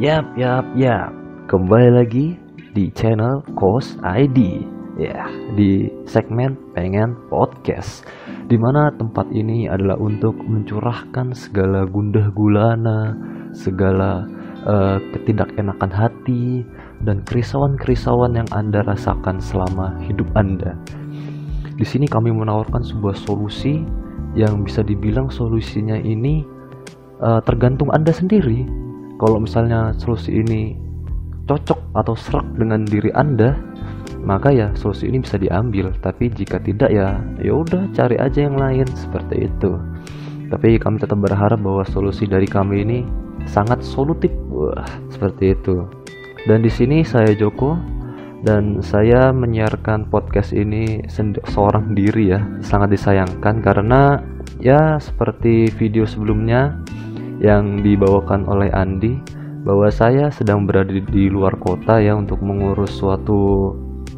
Yap, yap, yap. Kembali lagi di channel Kos ID. Ya, di segmen Pengen Podcast. Di mana tempat ini adalah untuk mencurahkan segala gundah gulana, segala uh, ketidakenakan hati, dan kerisauan-kerisauan yang Anda rasakan selama hidup Anda. Di sini kami menawarkan sebuah solusi yang bisa dibilang solusinya ini uh, tergantung Anda sendiri. Kalau misalnya solusi ini cocok atau serak dengan diri Anda, maka ya solusi ini bisa diambil. Tapi jika tidak ya ya udah cari aja yang lain seperti itu. Tapi kami tetap berharap bahwa solusi dari kami ini sangat solutif wah seperti itu. Dan di sini saya Joko dan saya menyiarkan podcast ini seorang diri ya. Sangat disayangkan karena ya seperti video sebelumnya yang dibawakan oleh Andi bahwa saya sedang berada di luar kota ya untuk mengurus suatu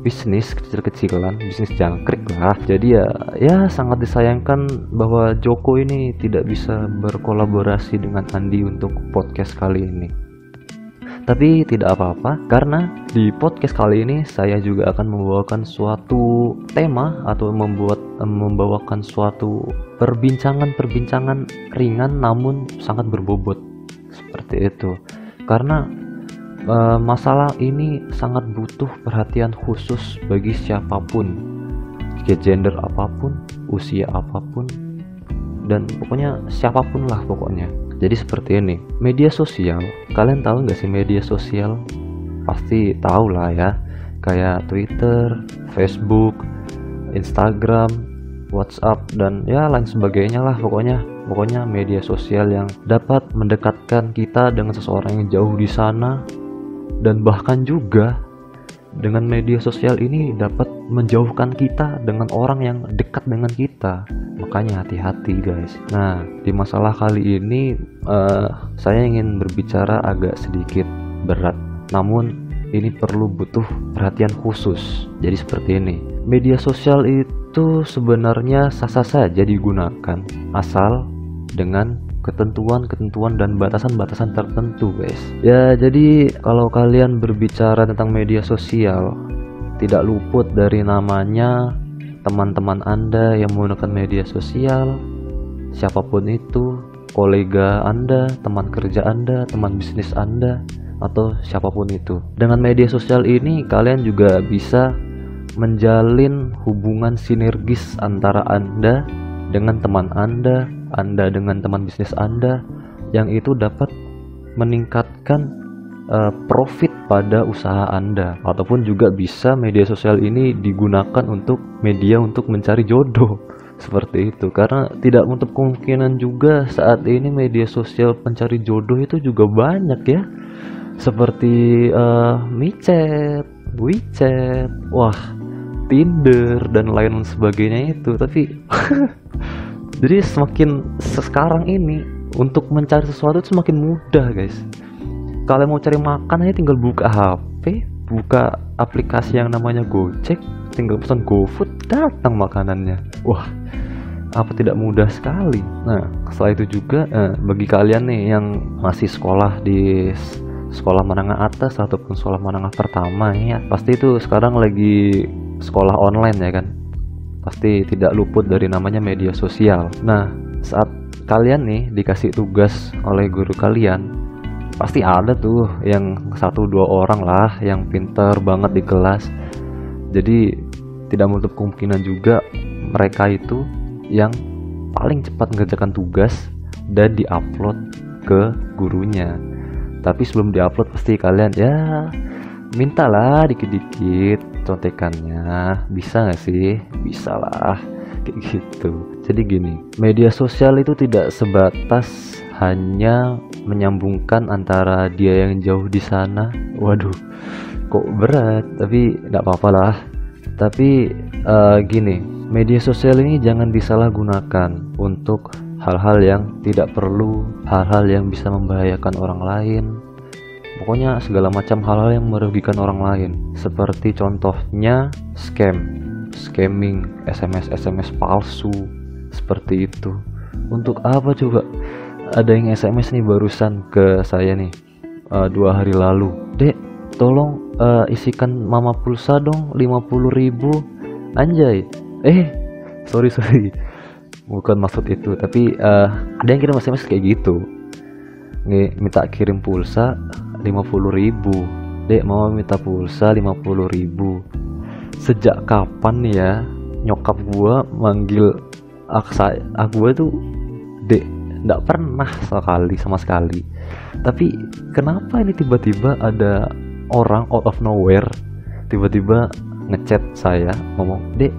bisnis kecil-kecilan bisnis jangkrik lah. Jadi ya ya sangat disayangkan bahwa Joko ini tidak bisa berkolaborasi dengan Andi untuk podcast kali ini. Tapi tidak apa-apa karena di podcast kali ini saya juga akan membawakan suatu tema atau membuat membawakan suatu perbincangan-perbincangan ringan namun sangat berbobot. Seperti itu. Karena uh, masalah ini sangat butuh perhatian khusus bagi siapa pun. Gender apa pun usia apa pun dan pokoknya siapa pun lah pokoknya. Jadi seperti ini. Media sosial. Kalian tahu nggak sih media sosial pasti tahu lah ya. Kayak Twitter Facebook Instagram WhatsApp dan ya lain sebagainya lah pokoknya. Pokoknya media sosial yang dapat mendekatkan kita dengan seseorang yang jauh di sana. Dan bahkan juga dengan media sosial ini dapat menjauhkan kita dengan orang yang dekat dengan kita. Makanya hati-hati guys. Nah di masalah kali ini uh, saya ingin berbicara agak sedikit berat namun ini perlu butuh perhatian khusus. Jadi seperti ini. Media sosial itu sebenarnya sah-sah saja digunakan asal dengan ketentuan-ketentuan dan batasan-batasan tertentu guys. Ya jadi kalau kalian berbicara tentang media sosial tidak luput dari namanya teman-teman anda yang menggunakan media sosial siapa pun itu kolega anda teman kerja anda teman bisnis anda atau siapa pun itu. Dengan media sosial ini kalian juga bisa menjalin hubungan sinergis antara anda dengan teman anda anda dengan teman bisnis Anda yang itu dapat meningkatkan uh, profit pada usaha Anda. Ataupun juga bisa media sosial ini digunakan untuk media untuk mencari jodoh. Seperti itu. Karena tidak untuk kemungkinan juga saat ini media sosial pencari jodoh itu juga banyak ya seperti uh, micet, WeChat, wah Tinder dan lain sebagainya itu. Tapi jadi semakin sekarang ini untuk mencari sesuatu itu semakin mudah guys. Kalian mau cari makan aja tinggal buka HP buka aplikasi yang namanya Gojek tinggal pesan GoFood datang makanannya. Wah apa tidak mudah sekali. Nah setelah itu juga eh, bagi kalian nih yang masih sekolah di sekolah menengah atas ataupun sekolah menengah pertama ya pasti itu sekarang lagi sekolah online ya kan pasti tidak luput dari namanya media sosial. Nah, saat kalian nih dikasih tugas oleh guru kalian, pasti ada tuh yang satu dua orang lah yang pinter banget di kelas. Jadi tidak menutup kemungkinan juga mereka itu yang paling cepat mengerjakan tugas dan diupload ke gurunya. Tapi sebelum diupload pasti kalian ya mintalah dikit-dikit contekannya. Bisa nggak sih? Bisa lah kayak gitu. Jadi gini media sosial itu tidak sebatas hanya menyambungkan antara dia yang jauh di sana. Waduh kok berat? Tapi tidak apa-apa lah. Tapi uh, gini media sosial ini jangan disalahgunakan untuk hal-hal yang tidak perlu hal-hal yang bisa membahayakan orang lain. Pokoknya segala macam hal-hal yang merugikan orang lain. Seperti contohnya scam. Scamming SMS SMS palsu. Seperti itu. Untuk apa coba? Ada yang SMS nih barusan ke saya nih uh, dua hari lalu. Dek tolong uh, isikan mama pulsa dong 50 ribu. Anjay. Eh sorry sorry bukan maksud itu tapi uh, ada yang kirim SMS kayak gitu. Nge, minta kirim pulsa 50 ribu. Dek mau minta pulsa 50 ribu. Sejak kapan ya nyokap gua manggil aksa aku gua tuh dek nggak pernah sekali sama sekali. Tapi kenapa ini tiba-tiba ada orang out of nowhere tiba-tiba ngechat saya ngomong dek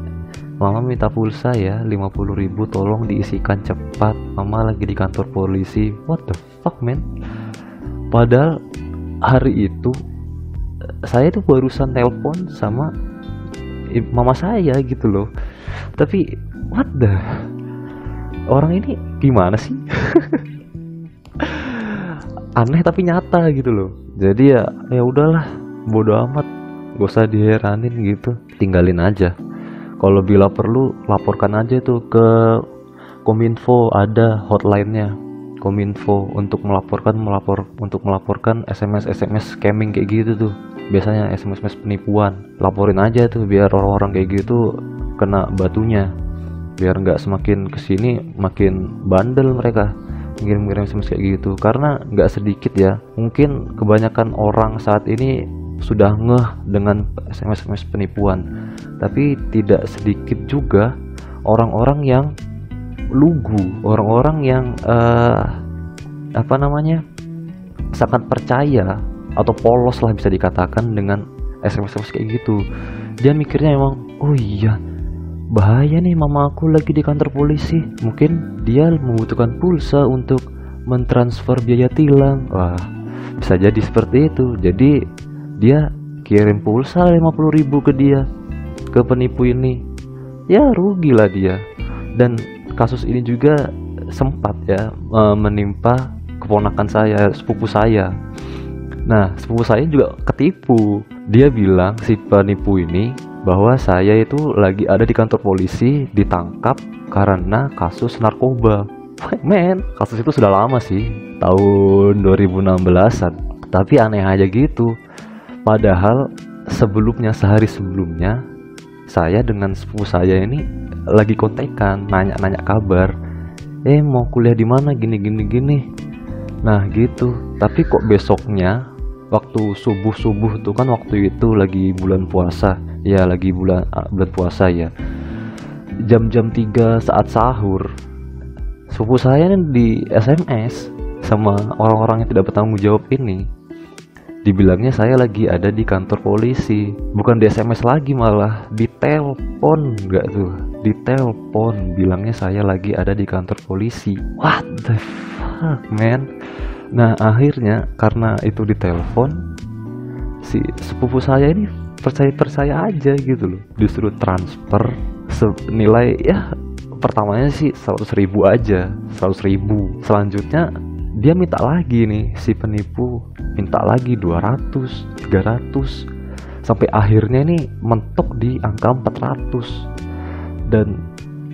Mama minta pulsa ya 50 ribu tolong diisikan cepat. Mama lagi di kantor polisi. What the fuck man? Padahal hari itu Saya tuh barusan telepon sama Mama saya gitu loh. Tapi what the? Orang ini gimana sih? Aneh tapi nyata gitu loh. Jadi ya ya udahlah bodoh amat. Gak usah diheranin gitu. Tinggalin aja kalau bila perlu laporkan aja tuh ke kominfo ada hotline-nya. Kominfo untuk melaporkan melapor untuk melaporkan SMS SMS scamming kayak gitu tuh. Biasanya SMS SMS penipuan. Laporin aja tuh biar orang-orang kayak gitu kena batunya. Biar nggak semakin ke sini makin bandel mereka. Ngirim-ngirim SMS kayak gitu. Karena nggak sedikit ya. Mungkin kebanyakan orang saat ini sudah ngeh dengan SMS-SMS penipuan tapi tidak sedikit juga orang-orang yang lugu orang-orang yang uh, apa namanya sangat percaya atau polos lah bisa dikatakan dengan SMS-SMS kayak gitu. Dia mikirnya emang oh iya bahaya nih mama aku lagi di kantor polisi. Mungkin dia membutuhkan pulsa untuk mentransfer biaya tilang. Wah bisa jadi seperti itu. Jadi dia kirim pulsa 50 ribu ke dia ke penipu ini. Ya rugilah dia. Dan kasus ini juga sempat ya menimpa keponakan saya sepupu saya. Nah sepupu saya juga ketipu. Dia bilang si penipu ini bahwa saya itu lagi ada di kantor polisi ditangkap karena kasus narkoba. Men kasus itu sudah lama sih tahun 2016an tapi aneh aja gitu. Padahal sebelumnya sehari sebelumnya saya dengan sepupu saya ini lagi kontekan nanya-nanya kabar. Eh mau kuliah di mana? Gini gini gini. Nah gitu. Tapi kok besoknya waktu subuh subuh tuh kan waktu itu lagi bulan puasa. Ya lagi bulan uh, bulan puasa ya. Jam-jam 3 saat sahur sepupu saya nih di SMS sama orang-orang yang tidak bertanggung jawab ini dibilangnya saya lagi ada di kantor polisi. Bukan di SMS lagi malah di telepon nggak tuh. Di telepon bilangnya saya lagi ada di kantor polisi. What the fuck man? Nah akhirnya karena itu di telepon si sepupu saya ini percaya percaya aja gitu loh. Disuruh transfer senilai ya pertamanya sih 100 ribu aja 100 ribu. Selanjutnya dia minta lagi nih si penipu. Minta lagi 200 300 sampai akhirnya ini mentok di angka 400 dan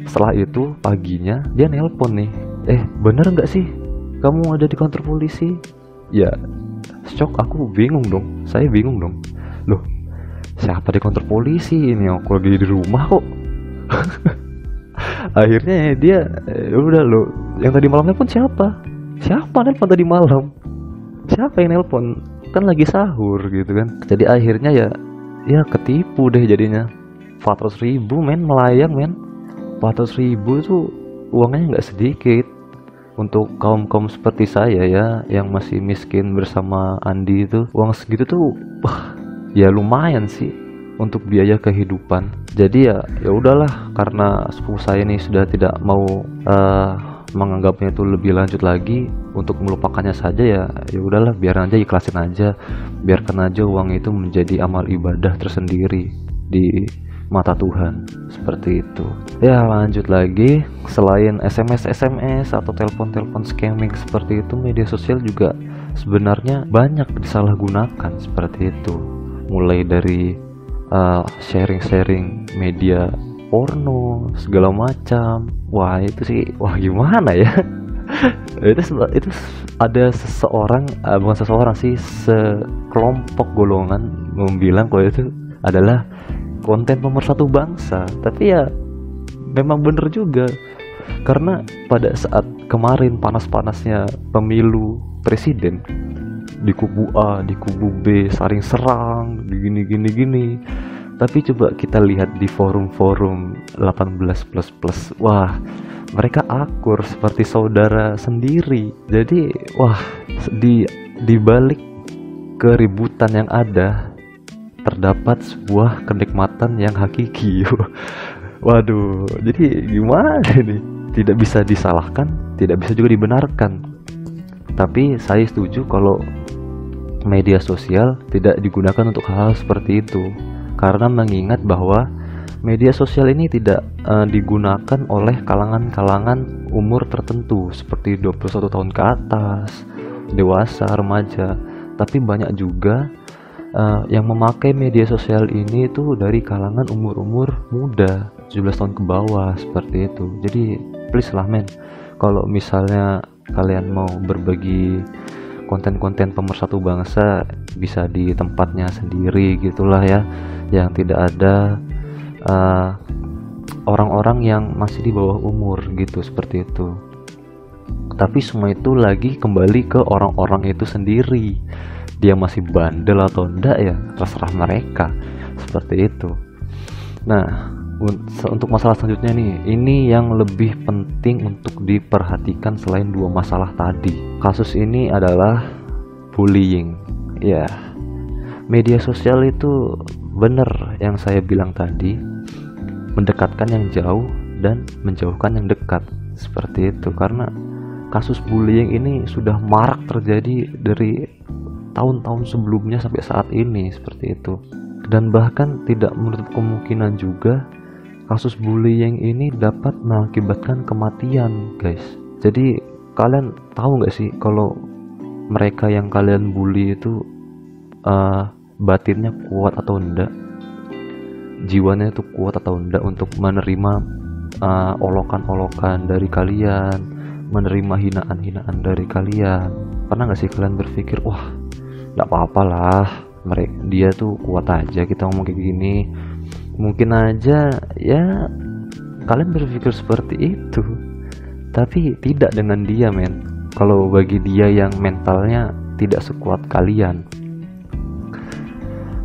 setelah itu paginya dia nelpon nih. Eh bener nggak sih? Kamu ada di kantor polisi? Ya shock aku bingung dong. Saya bingung dong. Loh siapa di kantor polisi ini? Aku lagi di rumah kok. Akhirnya dia eh, udah lo yang tadi malamnya pun siapa siapa nelpon tadi malam? Siapa yang nelpon? Kan lagi sahur gitu kan. Jadi akhirnya ya ya ketipu deh jadinya. 400 ribu men melayang men. 400 ribu itu uangnya nggak sedikit. Untuk kaum kaum seperti saya ya yang masih miskin bersama Andi itu uang segitu tuh wah ya lumayan sih untuk biaya kehidupan. Jadi ya ya udahlah karena sepupu saya ini sudah tidak mau uh, menganggapnya itu lebih lanjut lagi untuk melupakannya saja ya ya udahlah biar aja ikhlasin aja biarkan aja uang itu menjadi amal ibadah tersendiri di mata Tuhan. Seperti itu. Ya lanjut lagi. Selain SMS SMS atau telepon-telepon scamming seperti itu media sosial juga sebenarnya banyak disalahgunakan seperti itu. Mulai dari uh, sharing-sharing media porno segala macam. Wah itu sih wah gimana ya? Itu itu ada seseorang uh, bukan seseorang sih sekelompok golongan membilang kalau itu adalah konten pemersatu bangsa. Tapi ya memang bener juga. Karena pada saat kemarin panas-panasnya pemilu presiden di kubu A, di kubu B saling serang, di gini gini gini. Tapi coba kita lihat di forum-forum 18 plus plus, wah mereka akur seperti saudara sendiri. Jadi wah di di balik keributan yang ada terdapat sebuah kenikmatan yang hakiki. Waduh, jadi gimana nih? Tidak bisa disalahkan, tidak bisa juga dibenarkan. Tapi saya setuju kalau media sosial tidak digunakan untuk hal, -hal seperti itu karena mengingat bahwa media sosial ini tidak uh, digunakan oleh kalangan-kalangan umur tertentu seperti 21 tahun ke atas, dewasa, remaja, tapi banyak juga uh, yang memakai media sosial ini itu dari kalangan umur-umur muda, 17 tahun ke bawah seperti itu. Jadi please lah men, kalau misalnya kalian mau berbagi konten-konten pemersatu bangsa bisa di tempatnya sendiri gitulah ya yang tidak ada uh, orang-orang yang masih di bawah umur gitu seperti itu. Tapi semua itu lagi kembali ke orang-orang itu sendiri. Dia masih bandel atau enggak ya terserah mereka. Seperti itu. Nah untuk masalah selanjutnya nih ini yang lebih penting untuk diperhatikan selain dua masalah tadi. Kasus ini adalah bullying. Ya. Media sosial itu benar yang saya bilang tadi mendekatkan yang jauh dan menjauhkan yang dekat. Seperti itu karena kasus bullying ini sudah marak terjadi dari tahun-tahun sebelumnya sampai saat ini seperti itu. Dan bahkan tidak menutup kemungkinan juga kasus bullying ini dapat mengakibatkan kematian guys. Jadi kalian tahu nggak sih kalau mereka yang kalian bully itu uh, batinnya kuat atau enggak jiwanya itu kuat atau enggak untuk menerima uh, olokan-olokan dari kalian menerima hinaan-hinaan dari kalian? Pernah nggak sih kalian berpikir wah nggak apa-apa lah mereka dia tuh kuat aja kita ngomong kayak gini. Mungkin aja ya kalian berpikir seperti itu. Tapi tidak dengan dia men. Kalau bagi dia yang mentalnya tidak sekuat kalian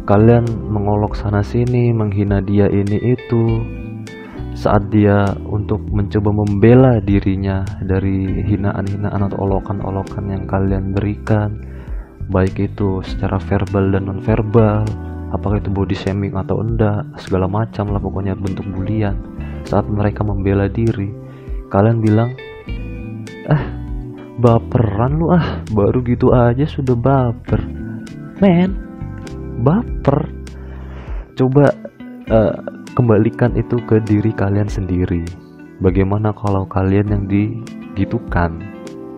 kalian mengolok sana sini menghina dia ini itu. Saat dia untuk mencoba membela dirinya dari hinaan-hinaan atau olokan-olokan yang kalian berikan baik itu secara verbal dan non verbal apakah itu body shaming atau enggak segala macam lah pokoknya bentuk bulian. Saat mereka membela diri kalian bilang ah baperan lu ah baru gitu aja sudah baper. Men baper. Coba uh, kembalikan itu ke diri kalian sendiri. Bagaimana kalau kalian yang digitukan?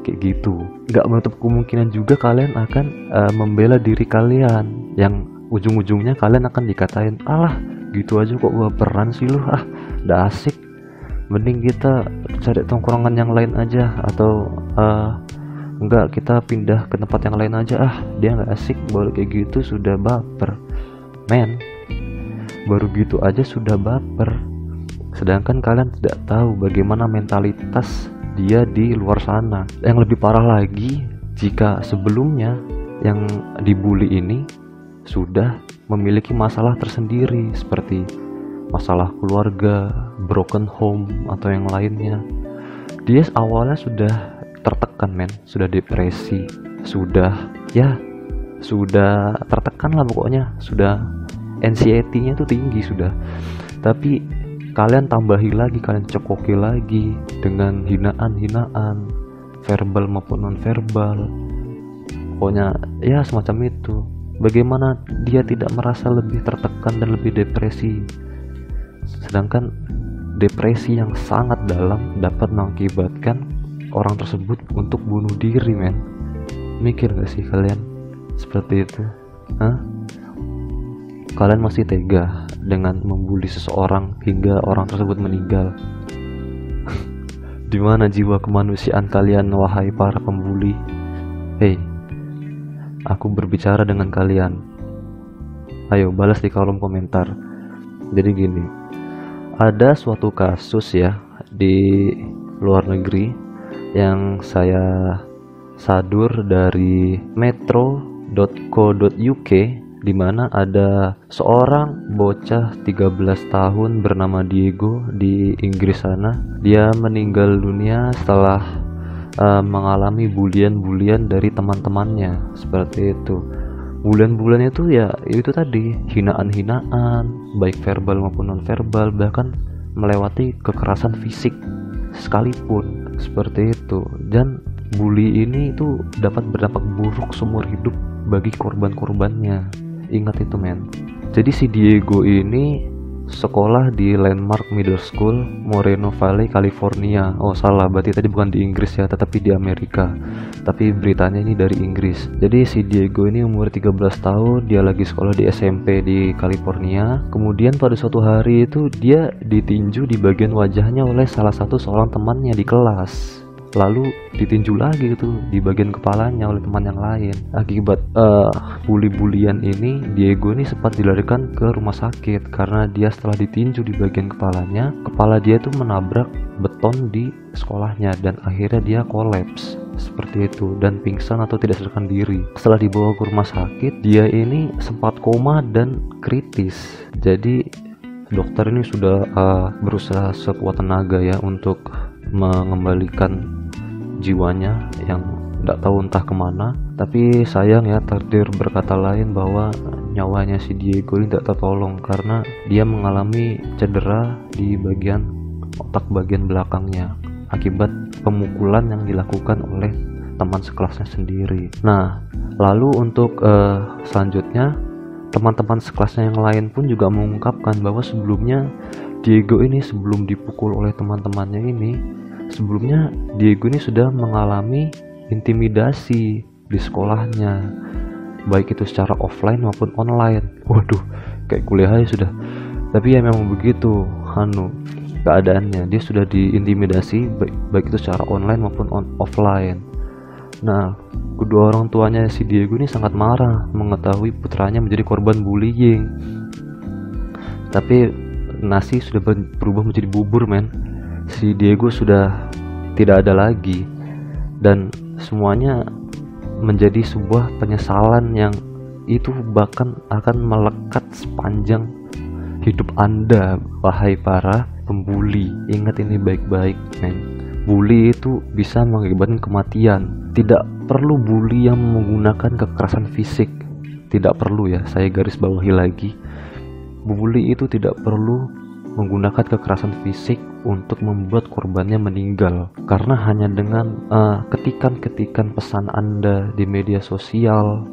Kayak gitu. Nggak menutup kemungkinan juga kalian akan uh, membela diri kalian. Yang ujung-ujungnya kalian akan dikatain alah gitu aja kok gua peran sih lu. Ah udah asik. Mending kita cari tongkrongan yang lain aja atau uh, enggak kita pindah ke tempat yang lain aja ah. Dia nggak asik baru kayak gitu sudah baper. Men baru gitu aja sudah baper. Sedangkan kalian tidak tahu bagaimana mentalitas dia di luar sana. Yang lebih parah lagi jika sebelumnya yang dibully ini sudah memiliki masalah tersendiri seperti masalah keluarga, broken home atau yang lainnya. Dia awalnya sudah tertekan men, sudah depresi, sudah ya sudah tertekan lah pokoknya, sudah anxiety-nya tuh tinggi sudah. Tapi kalian tambahi lagi, kalian cokoki lagi dengan hinaan-hinaan verbal maupun non verbal. Pokoknya ya semacam itu bagaimana dia tidak merasa lebih tertekan dan lebih depresi sedangkan depresi yang sangat dalam dapat mengakibatkan orang tersebut untuk bunuh diri men mikir gak sih kalian seperti itu Hah? kalian masih tega dengan membuli seseorang hingga orang tersebut meninggal di mana jiwa kemanusiaan kalian wahai para pembuli Hei, aku berbicara dengan kalian. Ayo balas di kolom komentar. Jadi gini, ada suatu kasus ya di luar negeri yang saya sadur dari metro.co.uk di mana ada seorang bocah 13 tahun bernama Diego di Inggris sana. Dia meninggal dunia setelah uh, mengalami bulian-bulian dari teman-temannya seperti itu. Bulian-bulian itu ya itu tadi hinaan-hinaan baik verbal maupun non verbal bahkan melewati kekerasan fisik sekalipun seperti itu. Dan bully ini itu dapat berdampak buruk seumur hidup bagi korban-korbannya. Ingat itu men. Jadi si Diego ini sekolah di Landmark Middle School, Moreno Valley, California. Oh salah, berarti tadi bukan di Inggris ya, tetapi di Amerika. Tapi beritanya ini dari Inggris. Jadi si Diego ini umur 13 tahun, dia lagi sekolah di SMP di California. Kemudian pada suatu hari itu dia ditinju di bagian wajahnya oleh salah satu seorang temannya di kelas lalu ditinju lagi gitu di bagian kepalanya oleh teman yang lain. Akibat uh, bully-bulian ini Diego ini sempat dilarikan ke rumah sakit. Karena dia setelah ditinju di bagian kepalanya kepala dia tuh menabrak beton di sekolahnya dan akhirnya dia kolaps. Seperti itu dan pingsan atau tidak sadarkan diri. Setelah dibawa ke rumah sakit dia ini sempat koma dan kritis. Jadi dokter ini sudah uh, berusaha sekuat tenaga ya untuk mengembalikan jiwanya yang tidak tahu entah ke mana. Tapi sayang ya takdir berkata lain bahwa nyawanya si Diego ini tidak tertolong karena dia mengalami cedera di bagian otak bagian belakangnya akibat pemukulan yang dilakukan oleh teman sekelasnya sendiri. Nah lalu untuk uh, selanjutnya teman-teman sekelasnya yang lain pun juga mengungkapkan bahwa sebelumnya Diego ini sebelum dipukul oleh teman-temannya ini sebelumnya Diego ini sudah mengalami intimidasi di sekolahnya. Baik itu secara offline maupun online. Waduh kayak kuliah aja sudah. Tapi ya memang begitu Hanu keadaannya. Dia sudah diintimidasi baik, baik itu secara online maupun on, offline. Nah kedua orang tuanya si Diego ini sangat marah mengetahui putranya menjadi korban bullying. Tapi nasi sudah berubah menjadi bubur men si Diego sudah tidak ada lagi. Dan semuanya menjadi sebuah penyesalan yang itu bahkan akan melekat sepanjang hidup Anda wahai para pembuli. Ingat ini baik-baik men bully itu bisa mengakibatkan kematian. Tidak perlu bully yang menggunakan kekerasan fisik. Tidak perlu ya saya garis bawahi lagi. Bully itu tidak perlu menggunakan kekerasan fisik untuk membuat korbannya meninggal. Karena hanya dengan uh, ketikan-ketikan pesan Anda di media sosial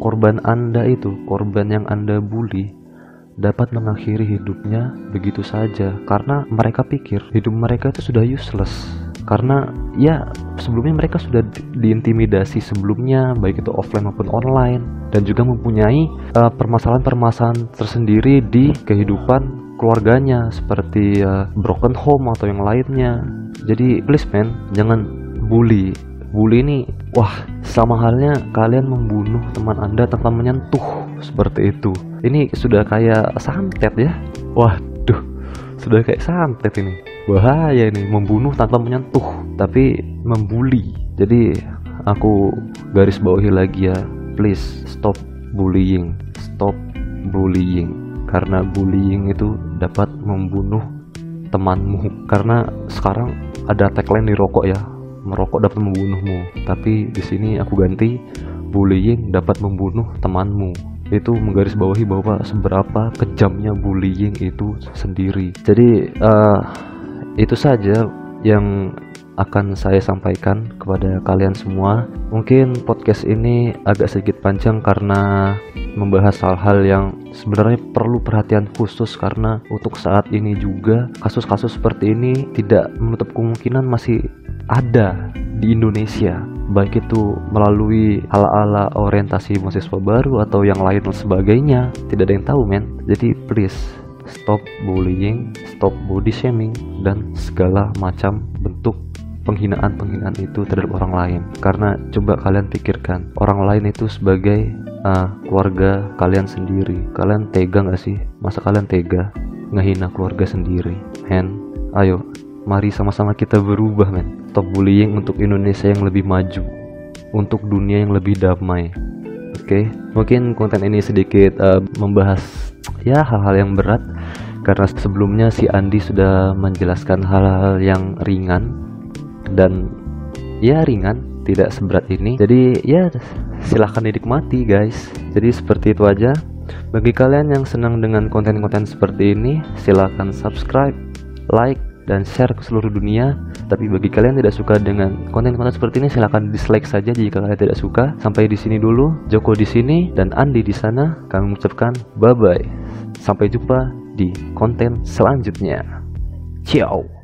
korban Anda itu korban yang Anda bully dapat mengakhiri hidupnya begitu saja. Karena mereka pikir hidup mereka itu sudah useless. Karena ya sebelumnya mereka sudah diintimidasi sebelumnya baik itu offline maupun online dan juga mempunyai uh, permasalahan-permasalahan tersendiri di kehidupan keluarganya seperti uh, broken home atau yang lainnya. Jadi please man jangan bully. Bully ini wah sama halnya kalian membunuh teman anda tanpa menyentuh seperti itu. Ini sudah kayak santet ya. Waduh sudah kayak santet ini. Bahaya ini membunuh tanpa menyentuh tapi membuli. Jadi aku garis bawahi lagi ya. Please stop bullying. Stop bullying karena bullying itu dapat membunuh temanmu. Karena sekarang ada tagline di rokok ya merokok dapat membunuhmu. Tapi di sini aku ganti bullying dapat membunuh temanmu. Itu menggarisbawahi bahwa seberapa kejamnya bullying itu sendiri. Jadi uh, itu saja yang akan saya sampaikan kepada kalian semua. Mungkin podcast ini agak sedikit panjang karena membahas hal-hal yang sebenarnya perlu perhatian khusus karena untuk saat ini juga kasus-kasus seperti ini tidak menutup kemungkinan masih ada di Indonesia. Baik itu melalui ala-ala orientasi mahasiswa baru atau yang lain dan sebagainya. Tidak ada yang tahu men. Jadi please stop bullying stop body shaming dan segala macam bentuk penghinaan-penghinaan itu terhadap orang lain. Karena coba kalian pikirkan orang lain itu sebagai uh, keluarga kalian sendiri. Kalian tega gak sih? Masa kalian tega ngehina keluarga sendiri? Hen ayo mari sama-sama kita berubah men. Stop bullying untuk Indonesia yang lebih maju. Untuk dunia yang lebih damai. Oke? Okay? mungkin konten ini sedikit uh, membahas ya hal-hal yang berat. Karena sebelumnya si Andi sudah menjelaskan hal-hal yang ringan dan ya ringan tidak seberat ini. Jadi ya silahkan dinikmati guys. Jadi seperti itu aja. Bagi kalian yang senang dengan konten-konten seperti ini silahkan subscribe like dan share ke seluruh dunia. Tapi bagi kalian tidak suka dengan konten-konten seperti ini silahkan dislike saja jika kalian tidak suka. Sampai di sini dulu. Joko di sini dan Andi di sana. Kami mengucapkan bye bye sampai jumpa di konten selanjutnya. Ciao